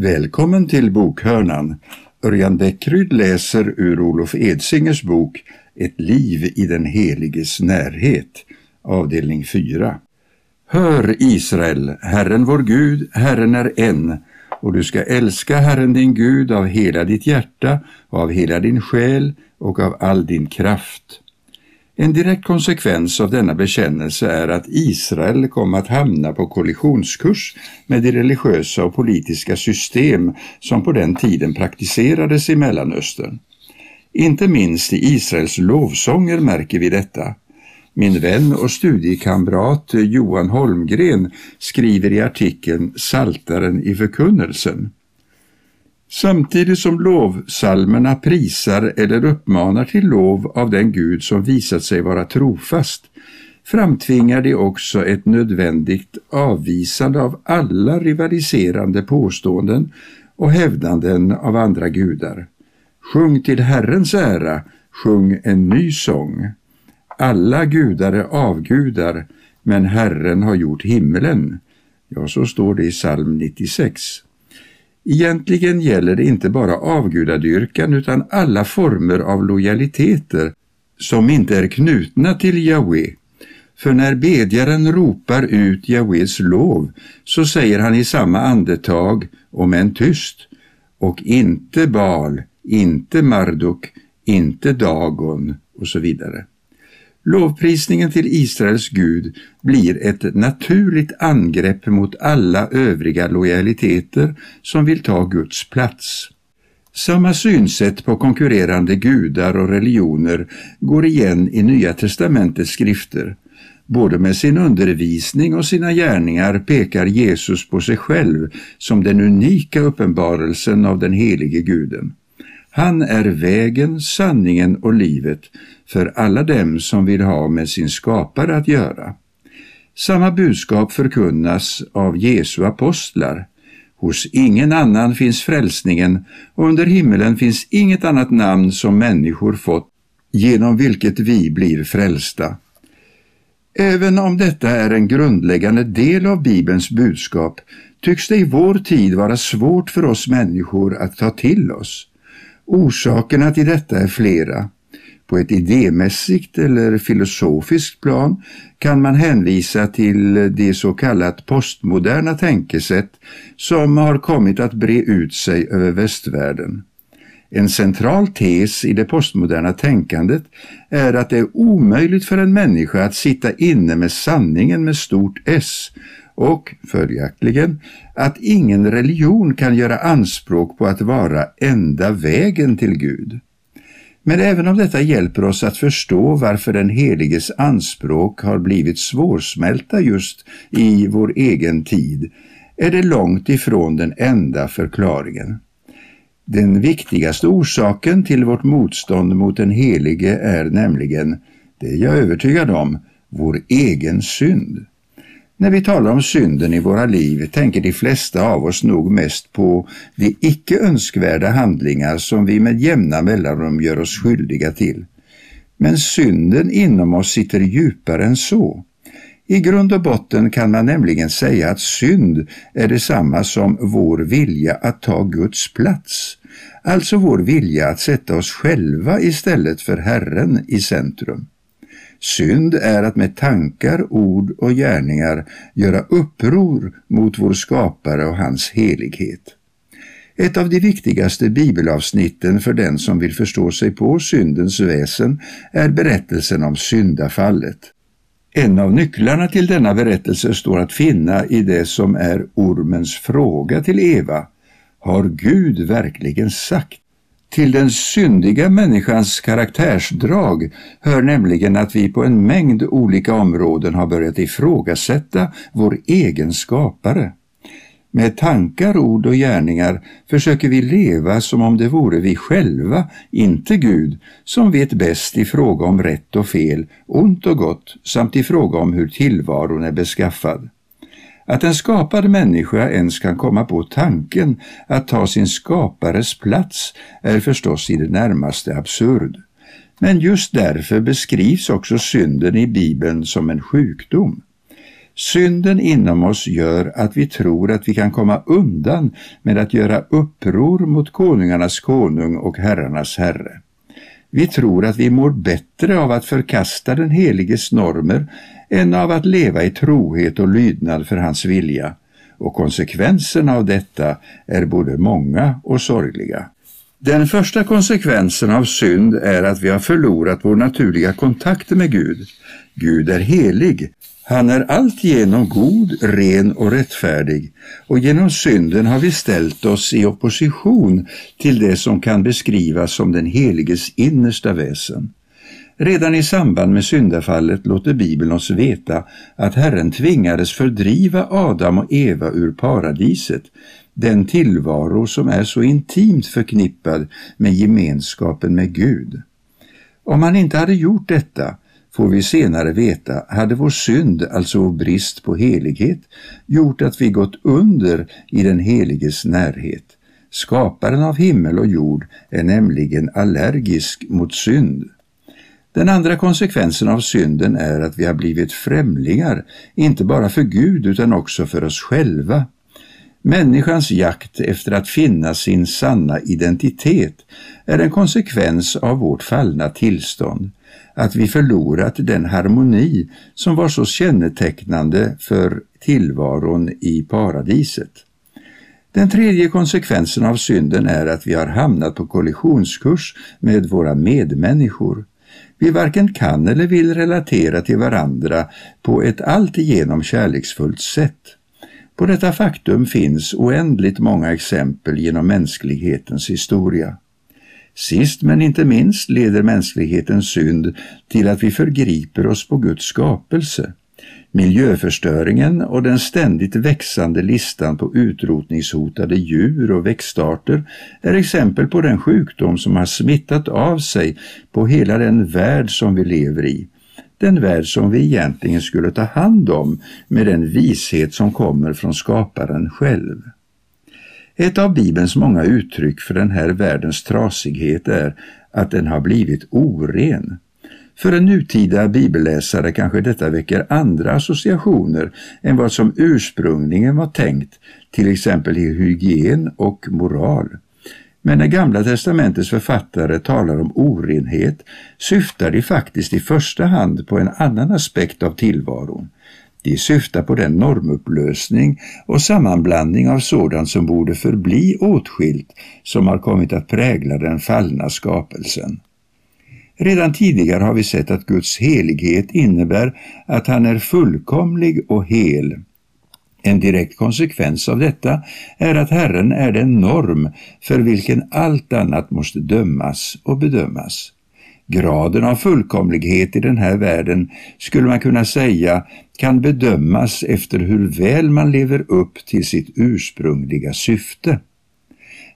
Välkommen till Bokhörnan. Örjan Bäckryd läser ur Olof Edsingers bok Ett liv i den heliges närhet, avdelning 4. Hör Israel, Herren vår Gud, Herren är en, och du ska älska Herren din Gud av hela ditt hjärta och av hela din själ och av all din kraft. En direkt konsekvens av denna bekännelse är att Israel kom att hamna på kollisionskurs med de religiösa och politiska system som på den tiden praktiserades i Mellanöstern. Inte minst i Israels lovsånger märker vi detta. Min vän och studiekamrat Johan Holmgren skriver i artikeln Saltaren i förkunnelsen Samtidigt som lovsalmerna prisar eller uppmanar till lov av den Gud som visat sig vara trofast framtvingar de också ett nödvändigt avvisande av alla rivaliserande påståenden och hävdanden av andra gudar. Sjung till Herrens ära, sjung en ny sång. Alla gudar är avgudar, men Herren har gjort himmelen. Ja, så står det i psalm 96. Egentligen gäller det inte bara avgudadyrkan utan alla former av lojaliteter som inte är knutna till Jahve, För när bedjaren ropar ut Jahves lov så säger han i samma andetag, om än tyst, och inte Bal, inte Marduk, inte Dagon och så vidare. Lovprisningen till Israels Gud blir ett naturligt angrepp mot alla övriga lojaliteter som vill ta Guds plats. Samma synsätt på konkurrerande gudar och religioner går igen i Nya testamentets skrifter. Både med sin undervisning och sina gärningar pekar Jesus på sig själv som den unika uppenbarelsen av den helige guden. Han är vägen, sanningen och livet för alla dem som vill ha med sin skapare att göra. Samma budskap förkunnas av Jesu apostlar. Hos ingen annan finns frälsningen och under himmelen finns inget annat namn som människor fått genom vilket vi blir frälsta. Även om detta är en grundläggande del av Bibelns budskap tycks det i vår tid vara svårt för oss människor att ta till oss. Orsakerna till detta är flera. På ett idémässigt eller filosofiskt plan kan man hänvisa till det så kallat postmoderna tänkesätt som har kommit att bre ut sig över västvärlden. En central tes i det postmoderna tänkandet är att det är omöjligt för en människa att sitta inne med sanningen med stort S och följaktligen att ingen religion kan göra anspråk på att vara enda vägen till Gud. Men även om detta hjälper oss att förstå varför den heliges anspråk har blivit svårsmälta just i vår egen tid, är det långt ifrån den enda förklaringen. Den viktigaste orsaken till vårt motstånd mot den helige är nämligen, det är jag övertygad om, vår egen synd. När vi talar om synden i våra liv tänker de flesta av oss nog mest på de icke önskvärda handlingar som vi med jämna mellanrum gör oss skyldiga till. Men synden inom oss sitter djupare än så. I grund och botten kan man nämligen säga att synd är detsamma som vår vilja att ta Guds plats, alltså vår vilja att sätta oss själva istället för Herren i centrum. Synd är att med tankar, ord och gärningar göra uppror mot vår skapare och hans helighet. Ett av de viktigaste bibelavsnitten för den som vill förstå sig på syndens väsen är berättelsen om syndafallet. En av nycklarna till denna berättelse står att finna i det som är ormens fråga till Eva. Har Gud verkligen sagt? Till den syndiga människans karaktärsdrag hör nämligen att vi på en mängd olika områden har börjat ifrågasätta vår egen skapare. Med tankar, ord och gärningar försöker vi leva som om det vore vi själva, inte Gud, som vet bäst i fråga om rätt och fel, ont och gott samt i fråga om hur tillvaron är beskaffad. Att en skapad människa ens kan komma på tanken att ta sin skapares plats är förstås i det närmaste absurd. Men just därför beskrivs också synden i Bibeln som en sjukdom. Synden inom oss gör att vi tror att vi kan komma undan med att göra uppror mot konungarnas konung och herrarnas herre. Vi tror att vi mår bättre av att förkasta den heliges normer än av att leva i trohet och lydnad för hans vilja, och konsekvenserna av detta är både många och sorgliga. Den första konsekvensen av synd är att vi har förlorat vår naturliga kontakt med Gud. Gud är helig. Han är alltigenom god, ren och rättfärdig och genom synden har vi ställt oss i opposition till det som kan beskrivas som den heliges innersta väsen. Redan i samband med syndafallet låter Bibeln oss veta att Herren tvingades fördriva Adam och Eva ur paradiset, den tillvaro som är så intimt förknippad med gemenskapen med Gud. Om han inte hade gjort detta, får vi senare veta, hade vår synd, alltså vår brist på helighet, gjort att vi gått under i den heliges närhet. Skaparen av himmel och jord är nämligen allergisk mot synd. Den andra konsekvensen av synden är att vi har blivit främlingar, inte bara för Gud utan också för oss själva. Människans jakt efter att finna sin sanna identitet är en konsekvens av vårt fallna tillstånd, att vi förlorat den harmoni som var så kännetecknande för tillvaron i paradiset. Den tredje konsekvensen av synden är att vi har hamnat på kollisionskurs med våra medmänniskor. Vi varken kan eller vill relatera till varandra på ett alltigenom kärleksfullt sätt. På detta faktum finns oändligt många exempel genom mänsklighetens historia. Sist men inte minst leder mänsklighetens synd till att vi förgriper oss på Guds skapelse. Miljöförstöringen och den ständigt växande listan på utrotningshotade djur och växtarter är exempel på den sjukdom som har smittat av sig på hela den värld som vi lever i. Den värld som vi egentligen skulle ta hand om med den vishet som kommer från skaparen själv. Ett av Bibelns många uttryck för den här världens trasighet är att den har blivit oren. För en nutida bibelläsare kanske detta väcker andra associationer än vad som ursprungligen var tänkt, till exempel i hygien och moral. Men när Gamla testamentets författare talar om orenhet syftar de faktiskt i första hand på en annan aspekt av tillvaron. De syftar på den normupplösning och sammanblandning av sådant som borde förbli åtskilt som har kommit att prägla den fallna skapelsen. Redan tidigare har vi sett att Guds helighet innebär att han är fullkomlig och hel. En direkt konsekvens av detta är att Herren är den norm för vilken allt annat måste dömas och bedömas. Graden av fullkomlighet i den här världen skulle man kunna säga kan bedömas efter hur väl man lever upp till sitt ursprungliga syfte.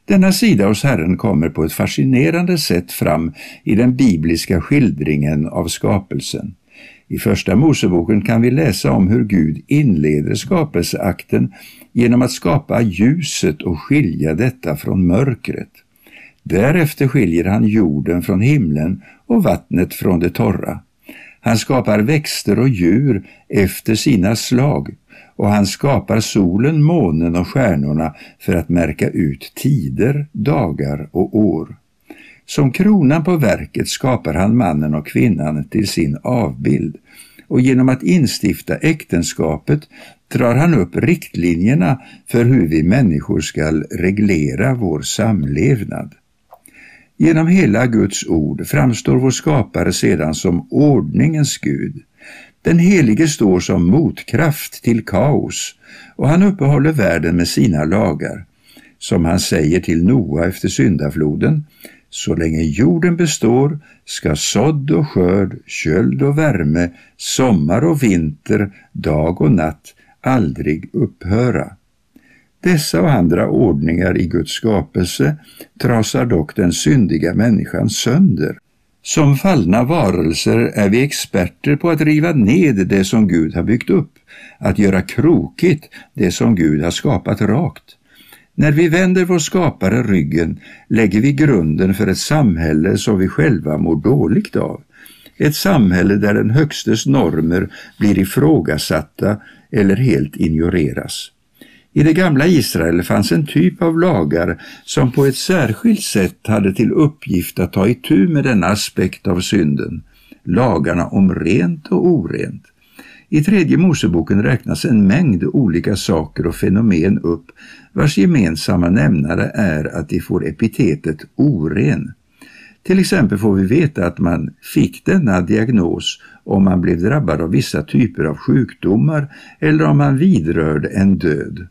Denna sida hos Herren kommer på ett fascinerande sätt fram i den bibliska skildringen av skapelsen. I Första Moseboken kan vi läsa om hur Gud inleder skapelseakten genom att skapa ljuset och skilja detta från mörkret. Därefter skiljer han jorden från himlen och vattnet från det torra. Han skapar växter och djur efter sina slag och han skapar solen, månen och stjärnorna för att märka ut tider, dagar och år. Som kronan på verket skapar han mannen och kvinnan till sin avbild och genom att instifta äktenskapet drar han upp riktlinjerna för hur vi människor skall reglera vår samlevnad. Genom hela Guds ord framstår vår skapare sedan som ordningens Gud. Den helige står som motkraft till kaos och han uppehåller världen med sina lagar. Som han säger till Noa efter syndafloden, så länge jorden består ska sådd och skörd, köld och värme, sommar och vinter, dag och natt aldrig upphöra. Dessa och andra ordningar i Guds skapelse trasar dock den syndiga människan sönder. Som fallna varelser är vi experter på att riva ned det som Gud har byggt upp, att göra krokigt det som Gud har skapat rakt. När vi vänder vår skapare ryggen lägger vi grunden för ett samhälle som vi själva mår dåligt av. ett samhälle där den högstes normer blir ifrågasatta eller helt ignoreras. I det gamla Israel fanns en typ av lagar som på ett särskilt sätt hade till uppgift att ta itu med denna aspekt av synden, lagarna om rent och orent. I tredje Moseboken räknas en mängd olika saker och fenomen upp vars gemensamma nämnare är att de får epitetet oren. Till exempel får vi veta att man fick denna diagnos om man blev drabbad av vissa typer av sjukdomar eller om man vidrörde en död.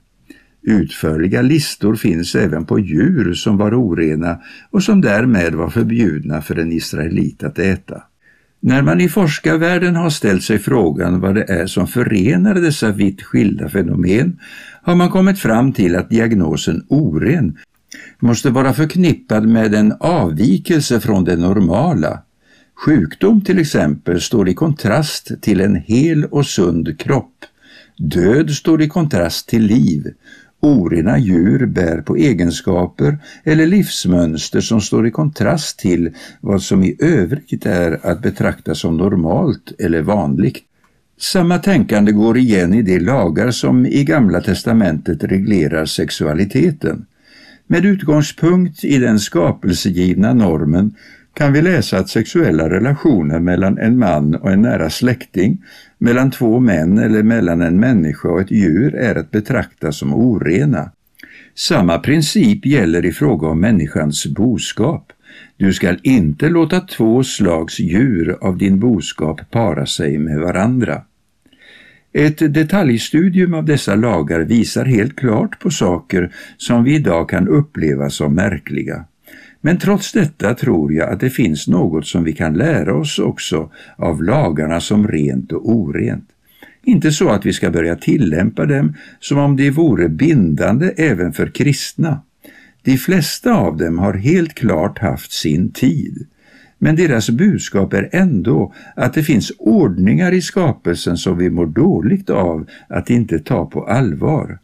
Utförliga listor finns även på djur som var orena och som därmed var förbjudna för en israelit att äta. När man i forskarvärlden har ställt sig frågan vad det är som förenar dessa vitt skilda fenomen har man kommit fram till att diagnosen oren måste vara förknippad med en avvikelse från det normala. Sjukdom till exempel står i kontrast till en hel och sund kropp. Död står i kontrast till liv Orena djur bär på egenskaper eller livsmönster som står i kontrast till vad som i övrigt är att betrakta som normalt eller vanligt. Samma tänkande går igen i de lagar som i Gamla testamentet reglerar sexualiteten. Med utgångspunkt i den skapelsegivna normen kan vi läsa att sexuella relationer mellan en man och en nära släkting, mellan två män eller mellan en människa och ett djur är att betrakta som orena. Samma princip gäller i fråga om människans boskap. Du skall inte låta två slags djur av din boskap para sig med varandra. Ett detaljstudium av dessa lagar visar helt klart på saker som vi idag kan uppleva som märkliga. Men trots detta tror jag att det finns något som vi kan lära oss också av lagarna som rent och orent. Inte så att vi ska börja tillämpa dem som om de vore bindande även för kristna. De flesta av dem har helt klart haft sin tid. Men deras budskap är ändå att det finns ordningar i skapelsen som vi mår dåligt av att inte ta på allvar.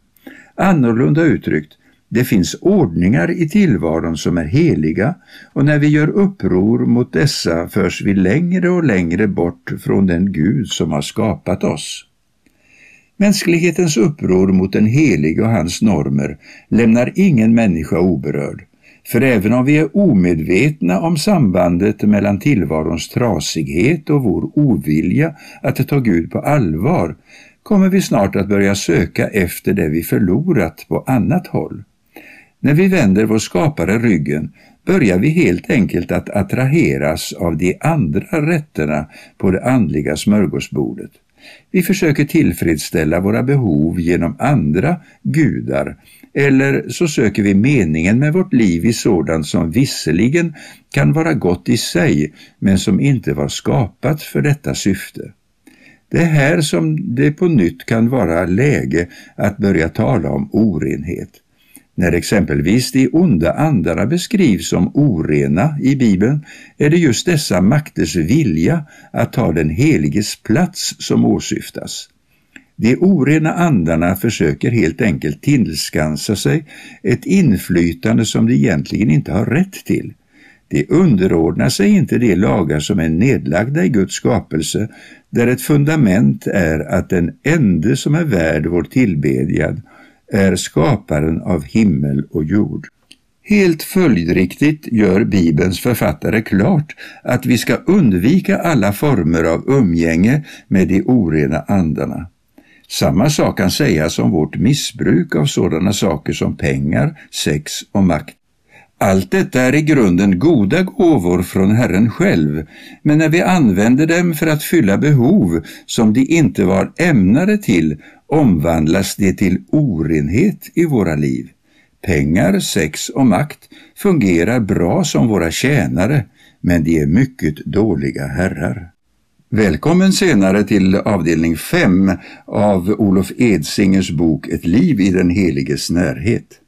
Annorlunda uttryckt, det finns ordningar i tillvaron som är heliga och när vi gör uppror mot dessa förs vi längre och längre bort från den Gud som har skapat oss. Mänsklighetens uppror mot den helige och hans normer lämnar ingen människa oberörd. För även om vi är omedvetna om sambandet mellan tillvarons trasighet och vår ovilja att ta Gud på allvar kommer vi snart att börja söka efter det vi förlorat på annat håll. När vi vänder vår skapare ryggen börjar vi helt enkelt att attraheras av de andra rätterna på det andliga smörgåsbordet. Vi försöker tillfredsställa våra behov genom andra gudar eller så söker vi meningen med vårt liv i sådant som visserligen kan vara gott i sig men som inte var skapat för detta syfte. Det är här som det på nytt kan vara läge att börja tala om orenhet. När exempelvis de onda andarna beskrivs som orena i Bibeln är det just dessa makters vilja att ta den heliges plats som åsyftas. De orena andarna försöker helt enkelt tillskansa sig ett inflytande som de egentligen inte har rätt till. De underordnar sig inte de lagar som är nedlagda i Guds skapelse, där ett fundament är att den ende som är värd vår tillbedjad är skaparen av himmel och jord. Helt följdriktigt gör Bibelns författare klart att vi ska undvika alla former av umgänge med de orena andarna. Samma sak kan sägas om vårt missbruk av sådana saker som pengar, sex och makt. Allt detta är i grunden goda gåvor från Herren själv, men när vi använder dem för att fylla behov som de inte var ämnade till omvandlas det till orenhet i våra liv. Pengar, sex och makt fungerar bra som våra tjänare, men de är mycket dåliga herrar. Välkommen senare till avdelning 5 av Olof Edsingers bok Ett liv i den heliges närhet.